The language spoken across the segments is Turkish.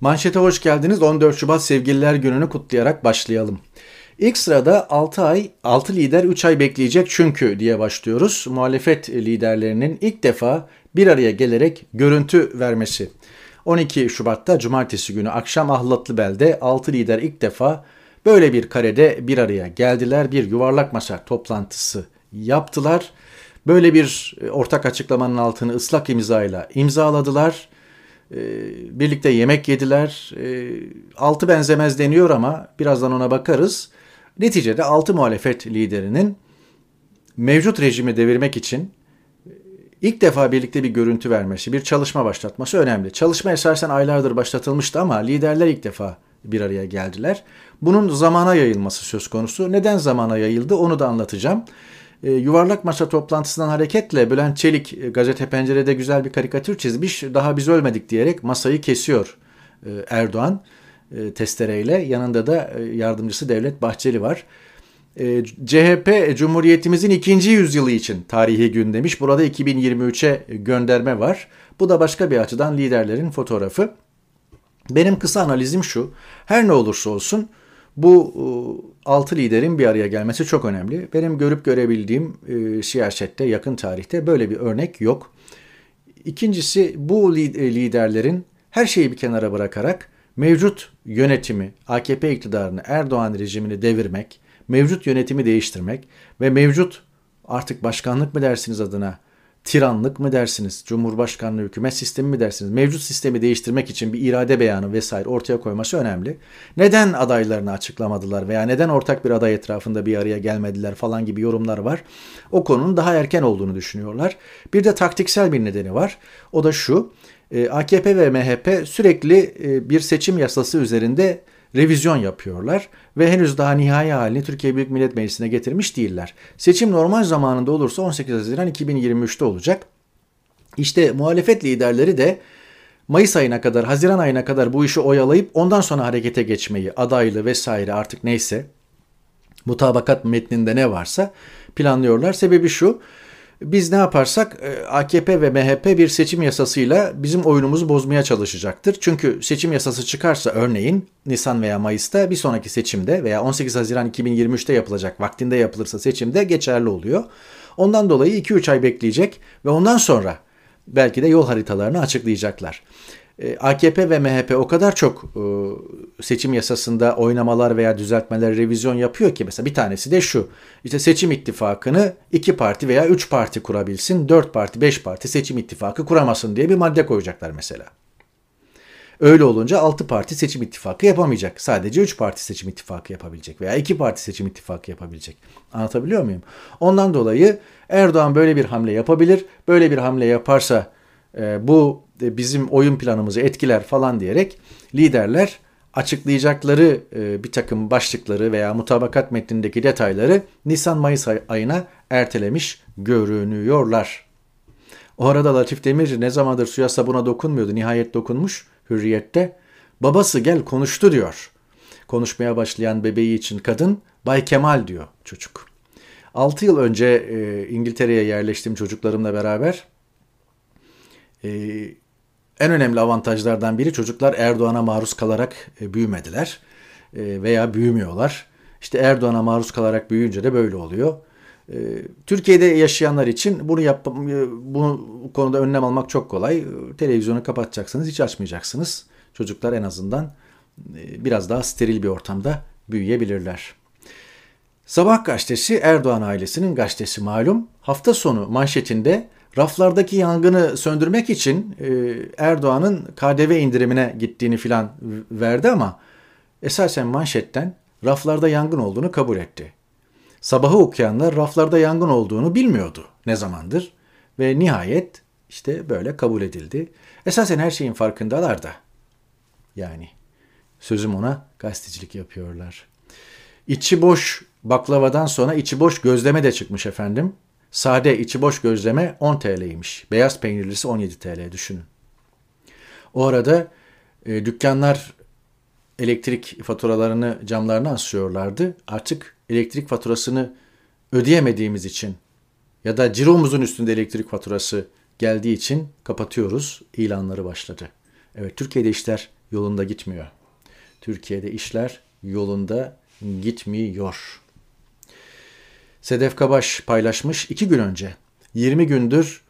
Manşete hoş geldiniz. 14 Şubat Sevgililer Günü'nü kutlayarak başlayalım. İlk sırada 6 ay, 6 lider 3 ay bekleyecek çünkü diye başlıyoruz. Muhalefet liderlerinin ilk defa bir araya gelerek görüntü vermesi. 12 Şubat'ta cumartesi günü akşam Ahlatlıbel'de 6 lider ilk defa böyle bir karede bir araya geldiler. Bir yuvarlak masa toplantısı yaptılar. Böyle bir ortak açıklamanın altını ıslak imzayla imzaladılar ee, birlikte yemek yediler. Ee, altı benzemez deniyor ama birazdan ona bakarız. Neticede altı muhalefet liderinin mevcut rejimi devirmek için e, ilk defa birlikte bir görüntü vermesi, bir çalışma başlatması önemli. Çalışma esasen aylardır başlatılmıştı ama liderler ilk defa bir araya geldiler. Bunun zamana yayılması söz konusu. Neden zamana yayıldı onu da anlatacağım. E, yuvarlak masa toplantısından hareketle Bülent Çelik e, gazete pencerede güzel bir karikatür çizmiş. Daha biz ölmedik diyerek masayı kesiyor e, Erdoğan e, testereyle. Yanında da e, yardımcısı Devlet Bahçeli var. E, CHP Cumhuriyetimizin ikinci yüzyılı için tarihi gün demiş. Burada 2023'e gönderme var. Bu da başka bir açıdan liderlerin fotoğrafı. Benim kısa analizim şu. Her ne olursa olsun bu e, altı liderin bir araya gelmesi çok önemli. Benim görüp görebildiğim e, siyasette yakın tarihte böyle bir örnek yok. İkincisi bu e, liderlerin her şeyi bir kenara bırakarak mevcut yönetimi, AKP iktidarını, Erdoğan rejimini devirmek, mevcut yönetimi değiştirmek ve mevcut artık başkanlık mı dersiniz adına tiranlık mı dersiniz, cumhurbaşkanlığı hükümet sistemi mi dersiniz, mevcut sistemi değiştirmek için bir irade beyanı vesaire ortaya koyması önemli. Neden adaylarını açıklamadılar veya neden ortak bir aday etrafında bir araya gelmediler falan gibi yorumlar var. O konunun daha erken olduğunu düşünüyorlar. Bir de taktiksel bir nedeni var. O da şu, e, AKP ve MHP sürekli e, bir seçim yasası üzerinde revizyon yapıyorlar ve henüz daha nihai halini Türkiye Büyük Millet Meclisi'ne getirmiş değiller. Seçim normal zamanında olursa 18 Haziran 2023'te olacak. İşte muhalefet liderleri de Mayıs ayına kadar, Haziran ayına kadar bu işi oyalayıp ondan sonra harekete geçmeyi, adaylı vesaire artık neyse mutabakat metninde ne varsa planlıyorlar. Sebebi şu, biz ne yaparsak e, AKP ve MHP bir seçim yasasıyla bizim oyunumuzu bozmaya çalışacaktır. Çünkü seçim yasası çıkarsa örneğin Nisan veya Mayıs'ta bir sonraki seçimde veya 18 Haziran 2023'te yapılacak vaktinde yapılırsa seçimde geçerli oluyor. Ondan dolayı 2-3 ay bekleyecek ve ondan sonra belki de yol haritalarını açıklayacaklar. E, AKP ve MHP o kadar çok e, seçim yasasında oynamalar veya düzeltmeler, revizyon yapıyor ki mesela bir tanesi de şu. İşte seçim ittifakını iki parti veya üç parti kurabilsin, dört parti, beş parti seçim ittifakı kuramasın diye bir madde koyacaklar mesela. Öyle olunca 6 parti seçim ittifakı yapamayacak. Sadece 3 parti seçim ittifakı yapabilecek veya 2 parti seçim ittifakı yapabilecek. Anlatabiliyor muyum? Ondan dolayı Erdoğan böyle bir hamle yapabilir. Böyle bir hamle yaparsa e, bu bizim oyun planımızı etkiler falan diyerek liderler açıklayacakları e, bir takım başlıkları veya mutabakat metnindeki detayları Nisan-Mayıs ayına ertelemiş görünüyorlar. O arada Latif Demirci ne zamandır suya sabuna dokunmuyordu. Nihayet dokunmuş hürriyette. Babası gel konuştu diyor. Konuşmaya başlayan bebeği için kadın Bay Kemal diyor çocuk. 6 yıl önce e, İngiltere'ye yerleştim çocuklarımla beraber. E, en önemli avantajlardan biri çocuklar Erdoğan'a maruz kalarak e, büyümediler e, veya büyümüyorlar. İşte Erdoğan'a maruz kalarak büyüyünce de böyle oluyor. E, Türkiye'de yaşayanlar için bunu yap bunu bu konuda önlem almak çok kolay. Televizyonu kapatacaksınız, hiç açmayacaksınız. Çocuklar en azından biraz daha steril bir ortamda büyüyebilirler. Sabah gazetesi Erdoğan ailesinin gazetesi malum. Hafta sonu manşetinde raflardaki yangını söndürmek için e, Erdoğan'ın KDV indirimine gittiğini filan verdi ama esasen manşetten raflarda yangın olduğunu kabul etti. Sabahı okuyanlar raflarda yangın olduğunu bilmiyordu ne zamandır ve nihayet işte böyle kabul edildi. Esasen her şeyin farkındalar da. Yani sözüm ona gazetecilik yapıyorlar. İçi boş baklavadan sonra içi boş gözleme de çıkmış efendim. Sade içi boş gözleme 10 TL'ymiş. Beyaz peynirlisi 17 TL düşünün. O arada e, dükkanlar elektrik faturalarını camlarına asıyorlardı. Artık elektrik faturasını ödeyemediğimiz için ya da ciromuzun üstünde elektrik faturası geldiği için kapatıyoruz. ilanları başladı. Evet Türkiye'de işler yolunda gitmiyor. Türkiye'de işler yolunda gitmiyor. Sedef Kabaş paylaşmış iki gün önce. 20 gündür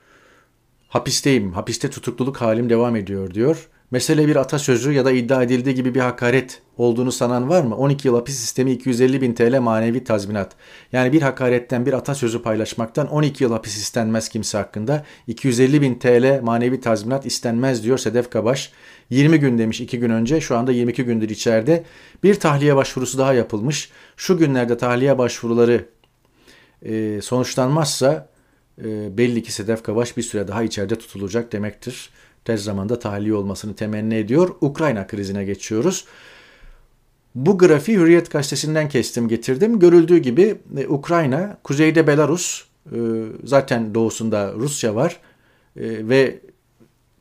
hapisteyim, hapiste tutukluluk halim devam ediyor diyor. Mesele bir atasözü ya da iddia edildiği gibi bir hakaret olduğunu sanan var mı? 12 yıl hapis sistemi 250 bin TL manevi tazminat. Yani bir hakaretten bir atasözü paylaşmaktan 12 yıl hapis istenmez kimse hakkında. 250 bin TL manevi tazminat istenmez diyor Sedef Kabaş. 20 gün demiş 2 gün önce şu anda 22 gündür içeride. Bir tahliye başvurusu daha yapılmış. Şu günlerde tahliye başvuruları e, sonuçlanmazsa e, belli ki Sedef Kabaş bir süre daha içeride tutulacak demektir tez zamanda tahliye olmasını temenni ediyor. Ukrayna krizine geçiyoruz. Bu grafiği Hürriyet gazetesinden kestim getirdim. Görüldüğü gibi e, Ukrayna, kuzeyde Belarus, e, zaten doğusunda Rusya var e, ve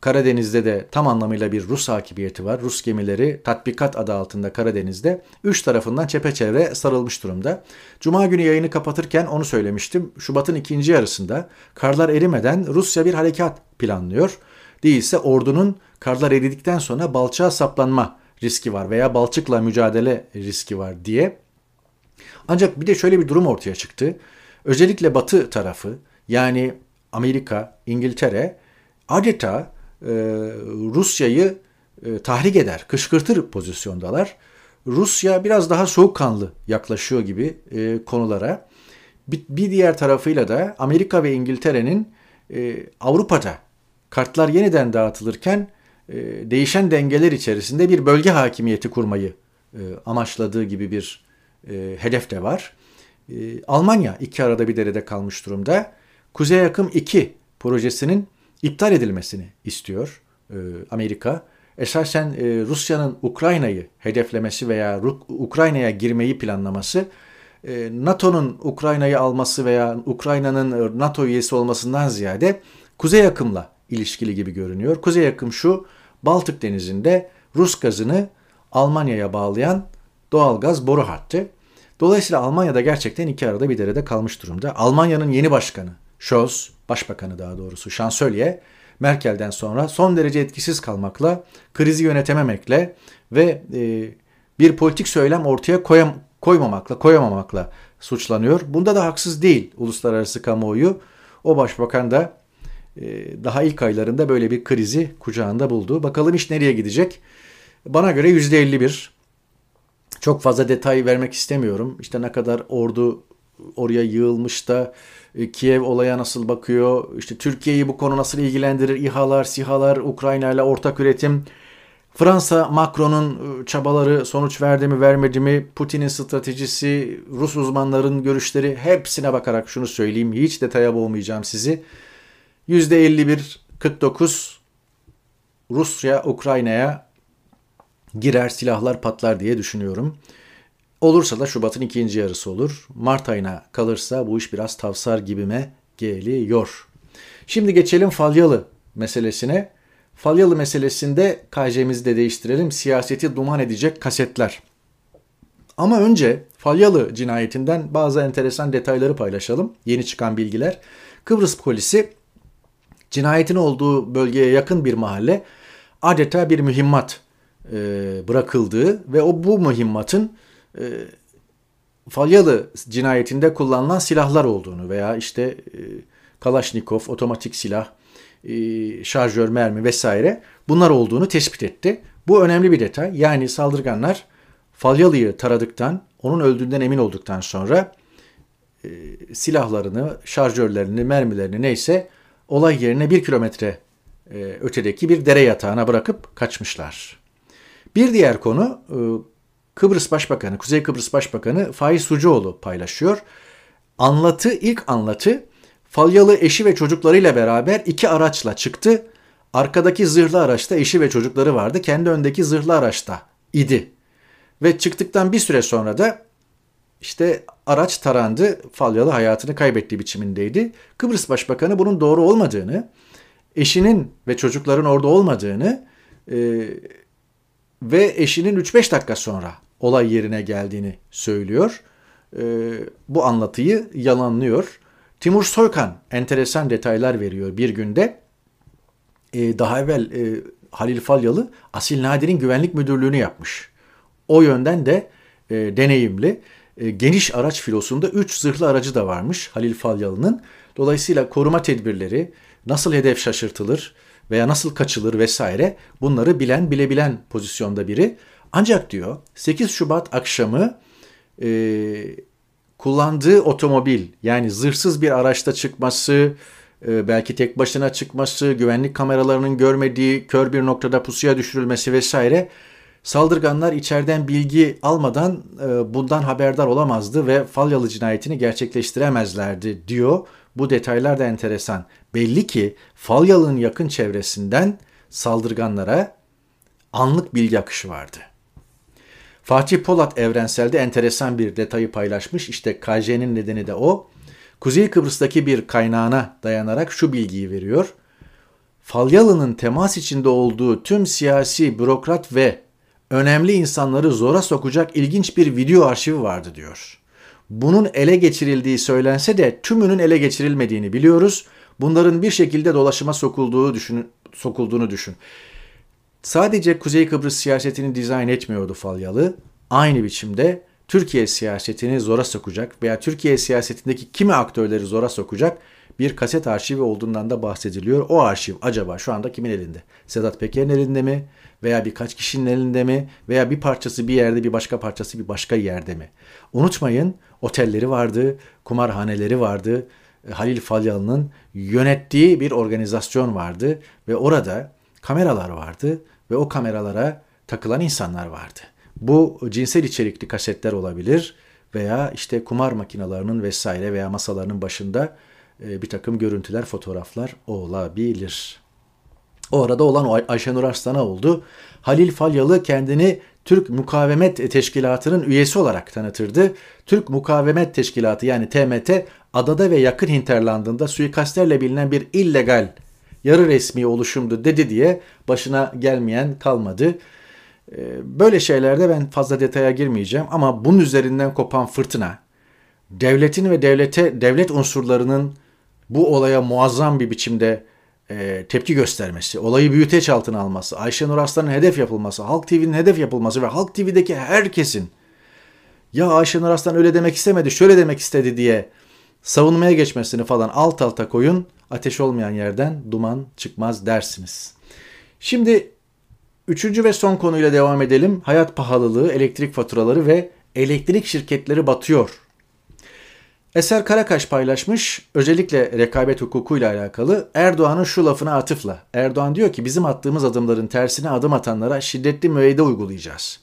Karadeniz'de de tam anlamıyla bir Rus hakimiyeti var. Rus gemileri tatbikat adı altında Karadeniz'de üç tarafından çepeçevre sarılmış durumda. Cuma günü yayını kapatırken onu söylemiştim. Şubat'ın ikinci yarısında karlar erimeden Rusya bir harekat planlıyor değilse ordunun karlar eridikten sonra balçağa saplanma riski var veya balçıkla mücadele riski var diye. Ancak bir de şöyle bir durum ortaya çıktı. Özellikle batı tarafı yani Amerika, İngiltere adeta e, Rusya'yı e, tahrik eder, kışkırtır pozisyondalar. Rusya biraz daha soğukkanlı yaklaşıyor gibi e, konulara. Bir, diğer tarafıyla da Amerika ve İngiltere'nin Avrupa'da kartlar yeniden dağıtılırken değişen dengeler içerisinde bir bölge hakimiyeti kurmayı amaçladığı gibi bir hedef de var. Almanya iki arada bir derede kalmış durumda. Kuzey Akım 2 projesinin iptal edilmesini istiyor e, Amerika. Esasen e, Rusya'nın Ukrayna'yı hedeflemesi veya Ukrayna'ya girmeyi planlaması e, NATO'nun Ukrayna'yı alması veya Ukrayna'nın NATO üyesi olmasından ziyade Kuzey Akım'la ilişkili gibi görünüyor. Kuzey akım şu, Baltık Denizi'nde Rus gazını Almanya'ya bağlayan doğal gaz boru hattı. Dolayısıyla Almanya'da gerçekten iki arada bir derede kalmış durumda. Almanya'nın yeni başkanı, Scholz, başbakanı daha doğrusu, şansölye, Merkel'den sonra son derece etkisiz kalmakla, krizi yönetememekle ve e, bir politik söylem ortaya koyam, koymamakla, koyamamakla suçlanıyor. Bunda da haksız değil uluslararası kamuoyu. O başbakan da ee, daha ilk aylarında böyle bir krizi kucağında buldu. Bakalım iş nereye gidecek? Bana göre %51. Çok fazla detay vermek istemiyorum. İşte ne kadar ordu oraya yığılmış da e, Kiev olaya nasıl bakıyor? İşte Türkiye'yi bu konu nasıl ilgilendirir? İHA'lar, SİHA'lar, Ukrayna ile ortak üretim. Fransa Macron'un e, çabaları sonuç verdi mi vermedi mi? Putin'in stratejisi, Rus uzmanların görüşleri hepsine bakarak şunu söyleyeyim. Hiç detaya boğmayacağım sizi. %51-49 Rusya Ukrayna'ya girer silahlar patlar diye düşünüyorum. Olursa da Şubat'ın ikinci yarısı olur. Mart ayına kalırsa bu iş biraz tavsar gibime geliyor. Şimdi geçelim Falyalı meselesine. Falyalı meselesinde KC'mizi de değiştirelim. Siyaseti duman edecek kasetler. Ama önce Falyalı cinayetinden bazı enteresan detayları paylaşalım. Yeni çıkan bilgiler. Kıbrıs polisi Cinayetin olduğu bölgeye yakın bir mahalle adeta bir mühimmat e, bırakıldığı ve o bu mühimmatın e, Falyalı cinayetinde kullanılan silahlar olduğunu veya işte e, Kalaşnikov, otomatik silah, e, şarjör mermi vesaire bunlar olduğunu tespit etti. Bu önemli bir detay. Yani saldırganlar Falyalı'yı taradıktan, onun öldüğünden emin olduktan sonra e, silahlarını, şarjörlerini, mermilerini neyse olay yerine bir kilometre ötedeki bir dere yatağına bırakıp kaçmışlar. Bir diğer konu Kıbrıs Başbakanı, Kuzey Kıbrıs Başbakanı Faiz Sucuoğlu paylaşıyor. Anlatı, ilk anlatı Falyalı eşi ve çocuklarıyla beraber iki araçla çıktı. Arkadaki zırhlı araçta eşi ve çocukları vardı. Kendi öndeki zırhlı araçta idi. Ve çıktıktan bir süre sonra da işte araç tarandı, Falyalı hayatını kaybettiği biçimindeydi. Kıbrıs Başbakanı bunun doğru olmadığını, eşinin ve çocukların orada olmadığını e, ve eşinin 3-5 dakika sonra olay yerine geldiğini söylüyor. E, bu anlatıyı yalanlıyor. Timur Soykan enteresan detaylar veriyor bir günde. E, daha evvel e, Halil Falyalı Asil Nadir'in güvenlik müdürlüğünü yapmış. O yönden de e, deneyimli. E, geniş araç filosunda 3 zırhlı aracı da varmış Halil Falyalı'nın. Dolayısıyla koruma tedbirleri, nasıl hedef şaşırtılır veya nasıl kaçılır vesaire bunları bilen bilebilen pozisyonda biri. Ancak diyor 8 Şubat akşamı e, kullandığı otomobil yani zırhsız bir araçta çıkması, e, belki tek başına çıkması, güvenlik kameralarının görmediği kör bir noktada pusuya düşürülmesi vesaire saldırganlar içeriden bilgi almadan e, bundan haberdar olamazdı ve Falyalı cinayetini gerçekleştiremezlerdi diyor. Bu detaylar da enteresan. Belli ki Falyalı'nın yakın çevresinden saldırganlara anlık bilgi akışı vardı. Fatih Polat Evrensel'de enteresan bir detayı paylaşmış. İşte KJ'nin nedeni de o. Kuzey Kıbrıs'taki bir kaynağına dayanarak şu bilgiyi veriyor. Falyalı'nın temas içinde olduğu tüm siyasi, bürokrat ve önemli insanları zora sokacak ilginç bir video arşivi vardı diyor. Bunun ele geçirildiği söylense de tümünün ele geçirilmediğini biliyoruz. Bunların bir şekilde dolaşıma sokulduğu düşün, sokulduğunu düşün. Sadece Kuzey Kıbrıs siyasetini dizayn etmiyordu Falyalı. Aynı biçimde Türkiye siyasetini zora sokacak veya Türkiye siyasetindeki kimi aktörleri zora sokacak bir kaset arşivi olduğundan da bahsediliyor. O arşiv acaba şu anda kimin elinde? Sedat Peker'in elinde mi? Veya birkaç kişinin elinde mi? Veya bir parçası bir yerde bir başka parçası bir başka yerde mi? Unutmayın otelleri vardı, kumarhaneleri vardı. Halil Falyalı'nın yönettiği bir organizasyon vardı ve orada kameralar vardı ve o kameralara takılan insanlar vardı. Bu cinsel içerikli kasetler olabilir veya işte kumar makinalarının vesaire veya masalarının başında e, bir takım görüntüler, fotoğraflar olabilir. O arada olan Ayşenur Arslan'a oldu. Halil Falyalı kendini Türk Mukavemet Teşkilatı'nın üyesi olarak tanıtırdı. Türk Mukavemet Teşkilatı yani TMT adada ve yakın hinterlandında suikastlerle bilinen bir illegal yarı resmi oluşumdu dedi diye başına gelmeyen kalmadı. Ee, böyle şeylerde ben fazla detaya girmeyeceğim ama bunun üzerinden kopan fırtına, devletin ve devlete devlet unsurlarının bu olaya muazzam bir biçimde e, tepki göstermesi, olayı büyüteç altına alması, Ayşenur Arslan'ın hedef yapılması, Halk TV'nin hedef yapılması ve Halk TV'deki herkesin ya Ayşenur Arslan öyle demek istemedi, şöyle demek istedi diye savunmaya geçmesini falan alt alta koyun. Ateş olmayan yerden duman çıkmaz dersiniz. Şimdi üçüncü ve son konuyla devam edelim. Hayat pahalılığı, elektrik faturaları ve elektrik şirketleri batıyor. Eser Karakaş paylaşmış özellikle rekabet hukukuyla alakalı Erdoğan'ın şu lafına atıfla. Erdoğan diyor ki bizim attığımız adımların tersine adım atanlara şiddetli müeyyide uygulayacağız.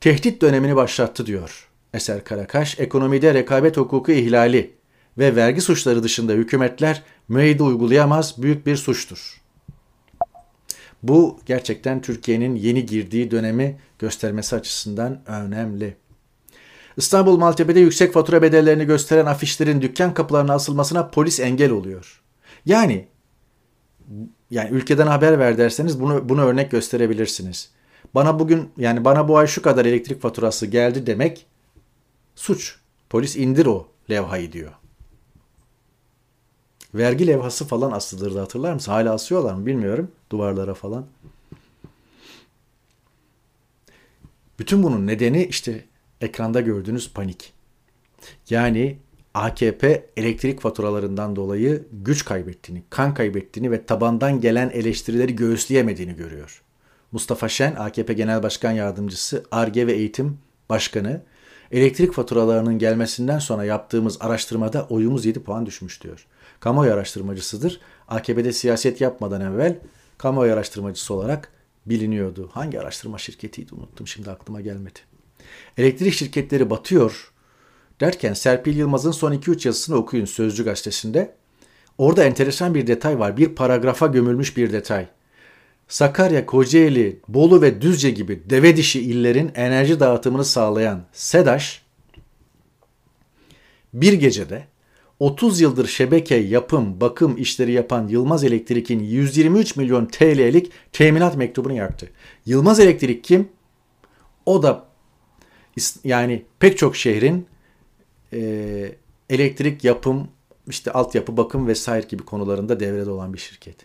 Tehdit dönemini başlattı diyor Eser Karakaş. Ekonomide rekabet hukuku ihlali ve vergi suçları dışında hükümetler müeyyide uygulayamaz büyük bir suçtur. Bu gerçekten Türkiye'nin yeni girdiği dönemi göstermesi açısından önemli. İstanbul Maltepe'de yüksek fatura bedellerini gösteren afişlerin dükkan kapılarına asılmasına polis engel oluyor. Yani yani ülkeden haber ver derseniz bunu bunu örnek gösterebilirsiniz. Bana bugün yani bana bu ay şu kadar elektrik faturası geldi demek suç. Polis indir o levhayı diyor. Vergi levhası falan asılırdı hatırlar mısın? Hala asıyorlar mı bilmiyorum duvarlara falan. Bütün bunun nedeni işte ekranda gördüğünüz panik. Yani AKP elektrik faturalarından dolayı güç kaybettiğini, kan kaybettiğini ve tabandan gelen eleştirileri göğüsleyemediğini görüyor. Mustafa Şen, AKP Genel Başkan Yardımcısı, ARGE ve Eğitim Başkanı, elektrik faturalarının gelmesinden sonra yaptığımız araştırmada oyumuz 7 puan düşmüş diyor. Kamuoyu araştırmacısıdır. AKP'de siyaset yapmadan evvel kamuoyu araştırmacısı olarak biliniyordu. Hangi araştırma şirketiydi unuttum şimdi aklıma gelmedi. Elektrik şirketleri batıyor derken Serpil Yılmaz'ın son 2-3 yazısını okuyun Sözcü gazetesinde. Orada enteresan bir detay var. Bir paragrafa gömülmüş bir detay. Sakarya, Kocaeli, Bolu ve Düzce gibi deve dişi illerin enerji dağıtımını sağlayan SEDAŞ bir gecede 30 yıldır şebeke, yapım, bakım işleri yapan Yılmaz Elektrik'in 123 milyon TL'lik teminat mektubunu yaktı. Yılmaz Elektrik kim? O da yani pek çok şehrin e, elektrik yapım, işte altyapı, bakım vesaire gibi konularında devrede olan bir şirket.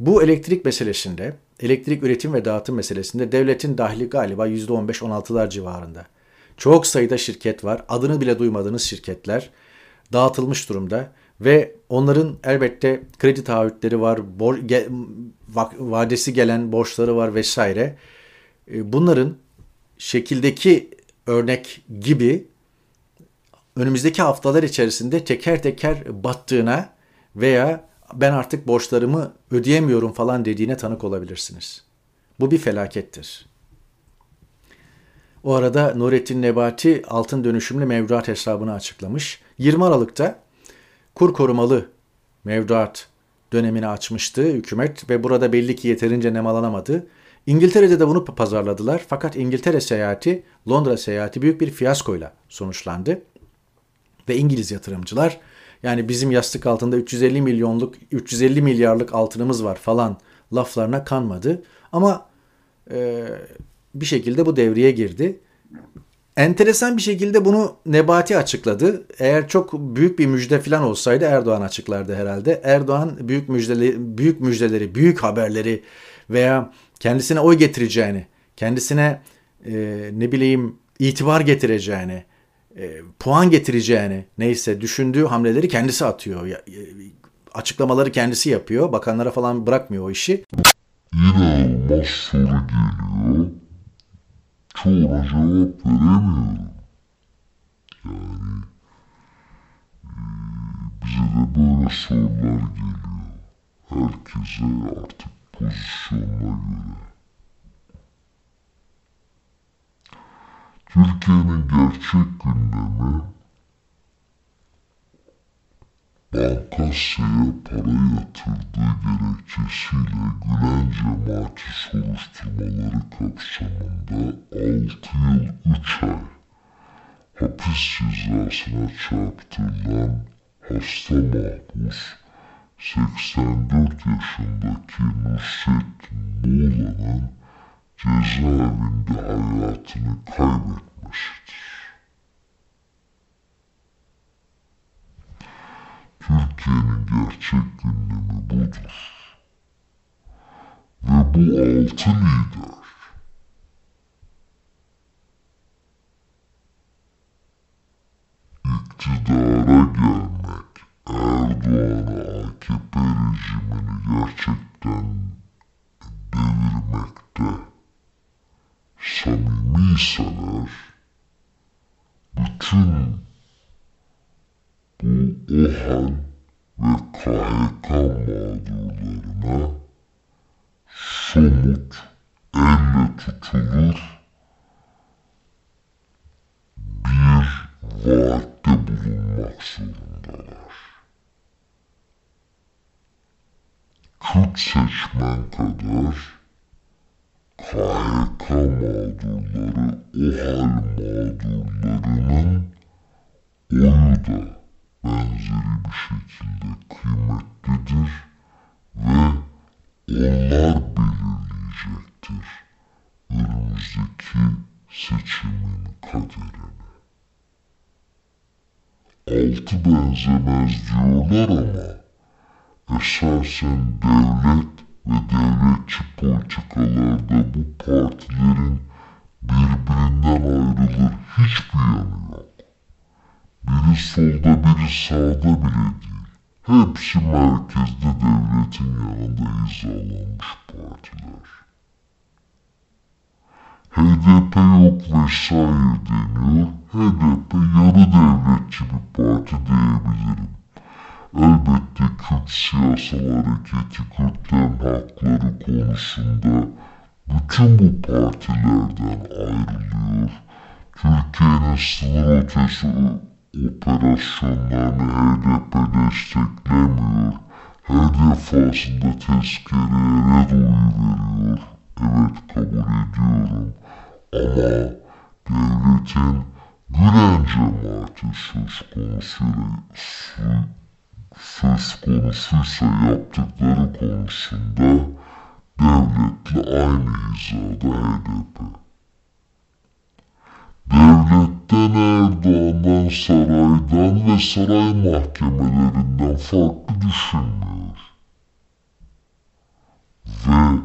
Bu elektrik meselesinde, elektrik üretim ve dağıtım meselesinde devletin dahli galiba %15-16'lar civarında. Çok sayıda şirket var. Adını bile duymadığınız şirketler dağıtılmış durumda ve onların elbette kredi taahhütleri var, bor, ge, vadesi gelen borçları var vesaire. E, bunların şekildeki örnek gibi önümüzdeki haftalar içerisinde teker teker battığına veya ben artık borçlarımı ödeyemiyorum falan dediğine tanık olabilirsiniz. Bu bir felakettir. O arada Nurettin Nebati altın dönüşümlü mevduat hesabını açıklamış. 20 Aralık'ta kur korumalı mevduat dönemini açmıştı hükümet ve burada belli ki yeterince nemalanamadı. İngiltere'de de bunu pazarladılar fakat İngiltere seyahati, Londra seyahati büyük bir fiyaskoyla sonuçlandı. Ve İngiliz yatırımcılar yani bizim yastık altında 350 milyonluk 350 milyarlık altınımız var falan laflarına kanmadı. Ama e, bir şekilde bu devreye girdi. Enteresan bir şekilde bunu Nebati açıkladı. Eğer çok büyük bir müjde falan olsaydı Erdoğan açıklardı herhalde. Erdoğan büyük müjdeleri, büyük müjdeleri, büyük haberleri veya kendisine oy getireceğini, kendisine e, ne bileyim itibar getireceğini, e, puan getireceğini neyse düşündüğü hamleleri kendisi atıyor. E, açıklamaları kendisi yapıyor. Bakanlara falan bırakmıyor o işi. Soru geliyor. Çoğuna cevap veremiyorum. Yani e, bize de böyle sorular geliyor. Herkese artık pozisyonuna göre. Türkiye'nin gerçek gündemi Bankasya'ya para yatırdığı gerekçesiyle Gülen cemaati soruşturmaları kapsamında 6 yıl 3 ay hapis cezasına çarptırılan hasta mahpus 84 yaşındaki Nusret Muğla'nın cezaevinde hayatını kaybetmesidir. Türkiye'nin gerçek gündemi budur. Ve bu altı lider onlar belirleyecektir önümüzdeki seçimin kaderini. Altı benzemez diyorlar ama esasen devlet ve devletçi politikalarda bu partilerin birbirinden ayrılır hiçbir yanı yok. Biri solda biri sağda bile değil. Hepsi merkezde devletin yanında hizalanmış partiler. HDP yok vesaire deniyor. HDP yarı devletçi bir parti diyebilirim. Elbette Kürt siyasal hareketi Kürtlerin hakları konusunda bütün bu partilerden ayrılıyor. Türkiye'nin sınır ötesi operasyonlarını HDP desteklemiyor. Her defasında tezkereye red oyu veriyor. Evet kabul ediyorum. Ama devletin Gülen cemaati söz konusu söz konusuysa yaptıkları konusunda devletle aynı hizada HDP. Devletten Erdoğan'dan saraydan ve saray mahkemelerinden farklı düşünmüyor. ve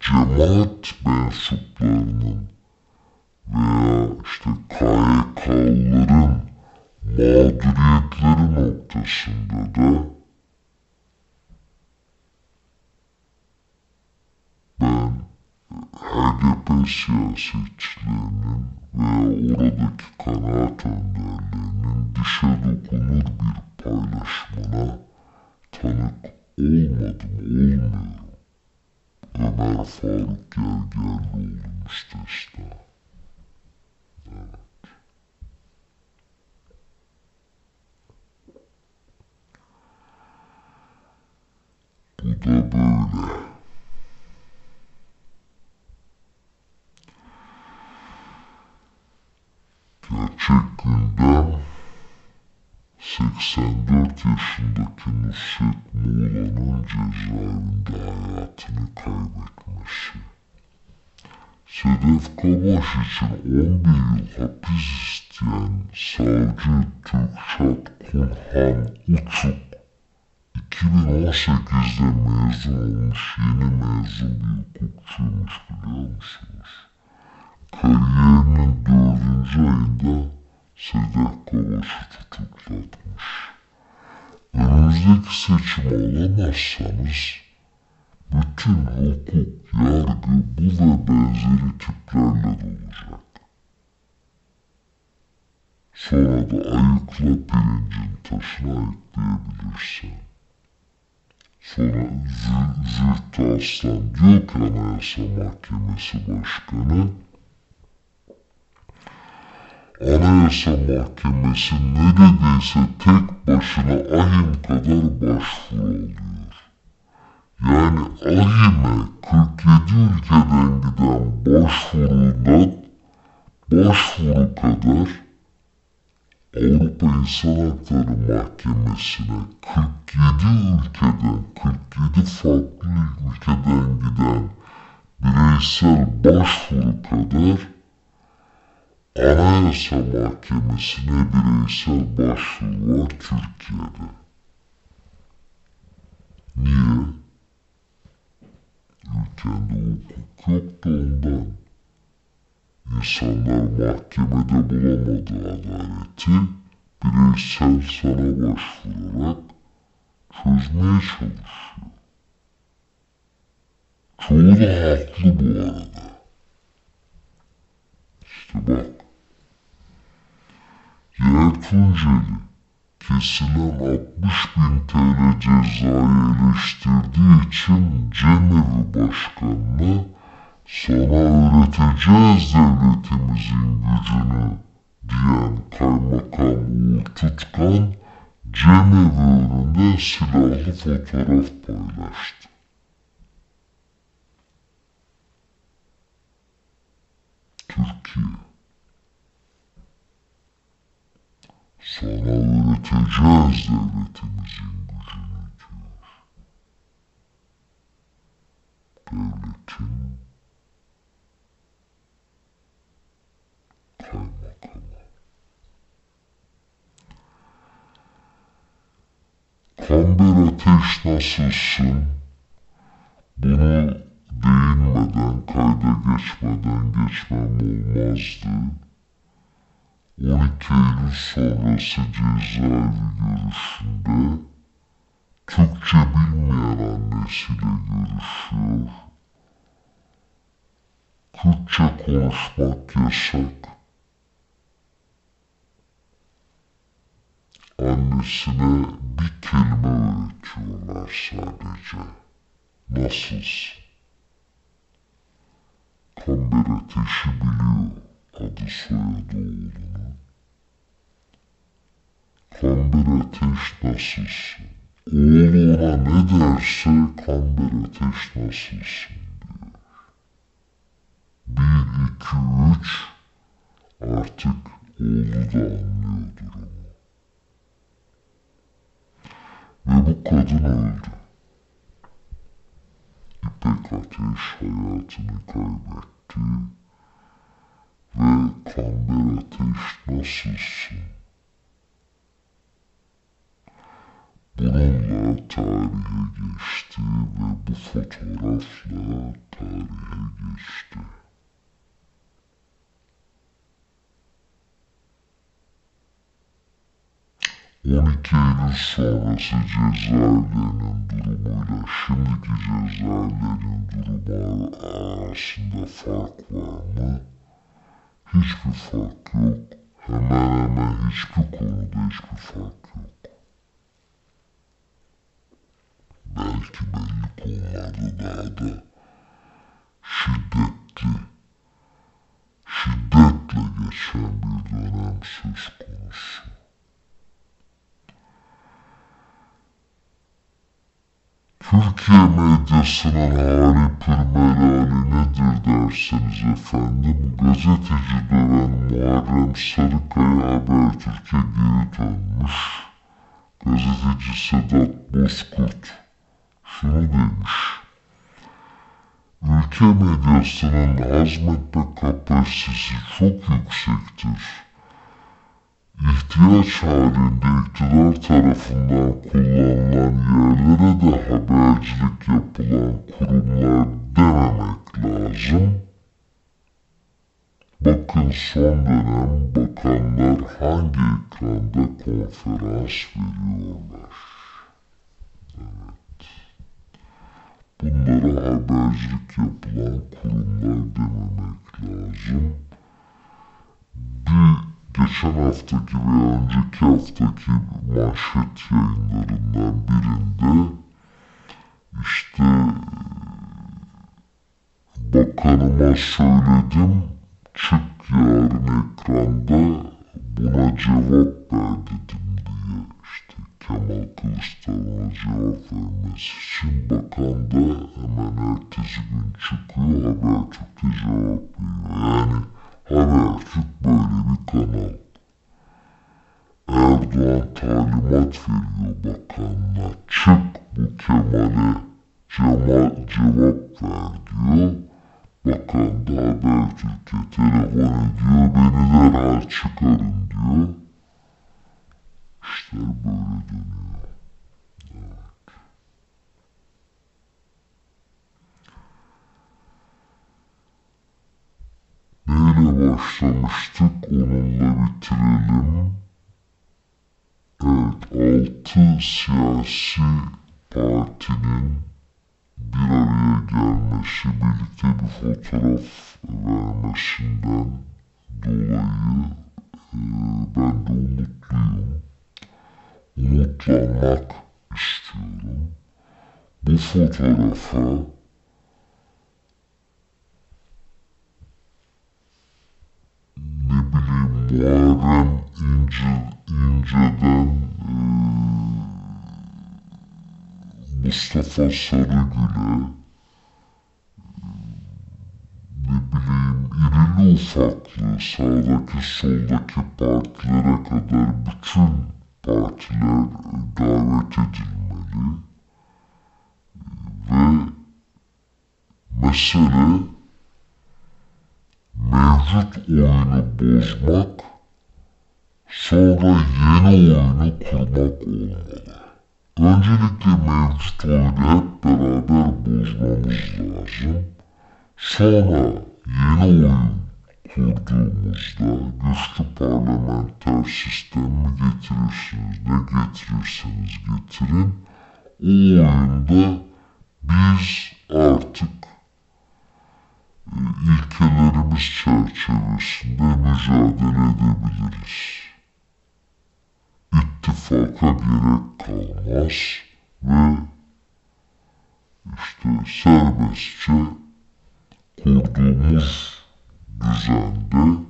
cemaat mensuplarının veya işte KYK'lıların mağduriyetleri noktasında da ben HDP siyasetçilerinin veya oradaki kanaat önderlerinin dişe dokunur bir paylaşımına tanık olmadım, olmuyorum. Ömer Faruk Gergerlioğlu müstesna. Evet. Bu da böyle. Gerçek gündem 84 yaşındaki Nusret Muğla'nın cezaevinde hayatını kaybetmesi. Sedef Kabaş için 11 yıl hapis isteyen savcı Türkçat Kunhan Uçuk 2018'de mezun olmuş yeni mezun bir hukukçuymuş biliyor musunuz? Kariyerinin dördüncü ayında Sedef Kabaş'ı tutuklatmış. Önümüzdeki seçimi alamazsanız bütün hukuk, yargı bu ve benzeri tiplerle dolacak. Sonra da ayıkla pirincin taşına ayıklayabilirsen. Sonra Zü Zühtü Aslan diyor ki Anayasa Mahkemesi Başkanı Anayasa Mahkemesi neredeyse tek başına ahim kadar başvuru alıyor. Yani ahime 47 ülkeden giden başvurudan başvuru kadar Avrupa İnsan Hakları Mahkemesi'ne 47 ülkeden, 47 farklı ülkeden giden bireysel başvuru kadar Anayasa Mahkemesi'ne bireysel başvuru var Türkiye'de. Niye? Ülkende hukuk yok da ondan. İnsanlar mahkemede bulamadığı adaleti bireysel sana başvurarak çözmeye çalışıyor. Çoğu da haklı bu arada. İşte bak. Yer Tunceli kesilen 60 bin TL cezayı eleştirdiği için Cemevi Başkanı'na sana öğreteceğiz devletimizin gücünü diyen kaymakam Uğur Tutkan cemevi önünde silahlı fotoğraf paylaştı. Türkiye sana öğreteceğiz devletimizin gücünü diyor. Devletin kaymakamı. Kamber Ateş nasılsın? Bunu 12 Eylül sonrası cezaevi görüşünde Türkçe bilmeyen annesiyle görüşüyor. Kürtçe konuşmak yasak. Annesine bir kelime öğretiyorlar sadece. Nasılsın? Kamber ateşi biliyor adı soyadı oğlunun. Kamber ateş nasılsın? Oğlu ona ne derse kamber ateş nasılsın diyor. Bir, iki, üç artık oğlu da anlıyor durumu. Ve bu kadın öldü. İpek Ateş hayatını kaybetti. Ve Kamber Ateş nasılsın? Bununla tarihe geçti ve bu fotoğrafla tarihe geçti. 12 Eylül sonrası cezaevlerinin durumuyla şimdiki cezaevlerinin durumu arasında fark var mı? Hiçbir fark yok. Hemen hemen hiçbir konuda hiçbir fark yok. Belki belli konularda daha da şiddetli, şiddetle geçen bir dönem söz konusu. Türkiye medyasının hali pürmelali nedir derseniz efendim, gazeteci döven Muharrem Sarıkaya Habertürk'e geri dönmüş. Gazeteci Sedat Bozkurt şunu demiş. Ülke medyasının hazmetme kapasitesi çok yüksektir ihtiyaç halinde iktidar tarafından kullanılan yerlere de habercilik yapılan kurumlar dememek lazım. Bakın son dönem bakanlar hangi ekranda konferans veriyorlar. Evet. Bunlara habercilik yapılan kurumlar dememek lazım. Bir geçen haftaki ve önceki haftaki manşet yayınlarından birinde işte bakanıma söyledim çık yarın ekranda buna cevap ver dedim diye Kemal Kılıçdaroğlu'na cevap vermesi için bakan da hemen ertesi gün çıkıyor Habertürk'te cevap veriyor. Yani Habertürk böyle bir kanal. Erdoğan talimat veriyor bakanına. Çık bu Kemal'e Cemal cevap ver diyor. Bakan da Habertürk'e telefon ediyor. Beni derhal çıkarın diyor. İşler böyle dönüyor. Evet. Neyle başlamıştık onunla bitirelim. Evet, altı siyasi partinin bir araya gelmesi, birlikte bir fotoğraf vermesinden dolayı e, ben de umutluyum. Umutlanmak istiyorum. Bu fotoğrafa ne bileyim Muharrem İnce, İnce'den e, Mustafa Sarıgül'e ne bileyim irili ufaklı sağdaki soldaki partilere kadar bütün partiler davet edilmeli ve mesele mevcut oyunu bozmak sonra yeni oyunu kurmak olmalı. Öncelikle mevcut oyunu hep beraber bozmamız lazım. Sonra yeni oyun kurduğumuzda güçlü parlamenter sistemi getirirsiniz. Ne getirirseniz getirin. O oyunda biz artık e, ilkelerimiz çerçevesinde mücadele edebiliriz. İttifaka gerek kalmaz ve işte serbestçe kurduğumuz düzende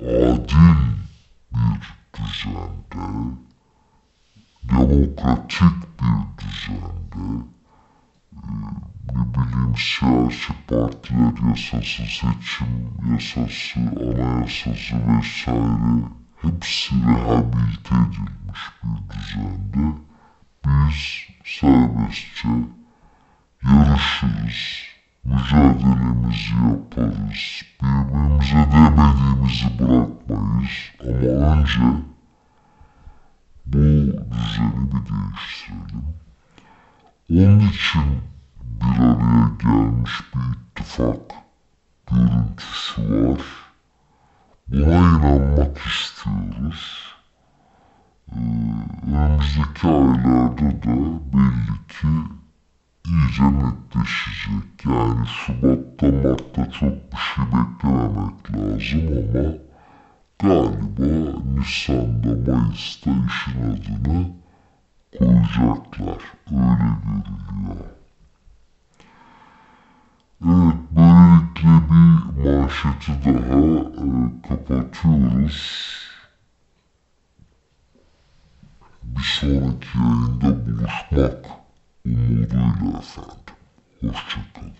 e, adil bir düzende demokratik bir düzende e, ne bileyim siyasi partiler yasası, seçim yasası, anayasası vesaire hepsi rehabilite edilmiş bir düzende biz serbestçe yarışırız, mücadelemizi yaparız, birbirimize demediğimizi bırakmayız ama önce bu düzeni bir değiştirelim. Onun için bir araya gelmiş bir ittifak görüntüsü var. Buna inanmak istiyoruz. Ee, önümüzdeki aylarda da belli ki iyice netleşecek. Yani Şubat'ta Mart'ta çok bir şey beklememek lazım ama galiba Nisan'da Mayıs'ta işin adını koyacaklar. Öyle görünüyor. Evet, böylelikle bir manşeti daha e, kapatıyoruz. Bir sonraki yayında buluşmak umuduyla efendim. Hoşçakalın.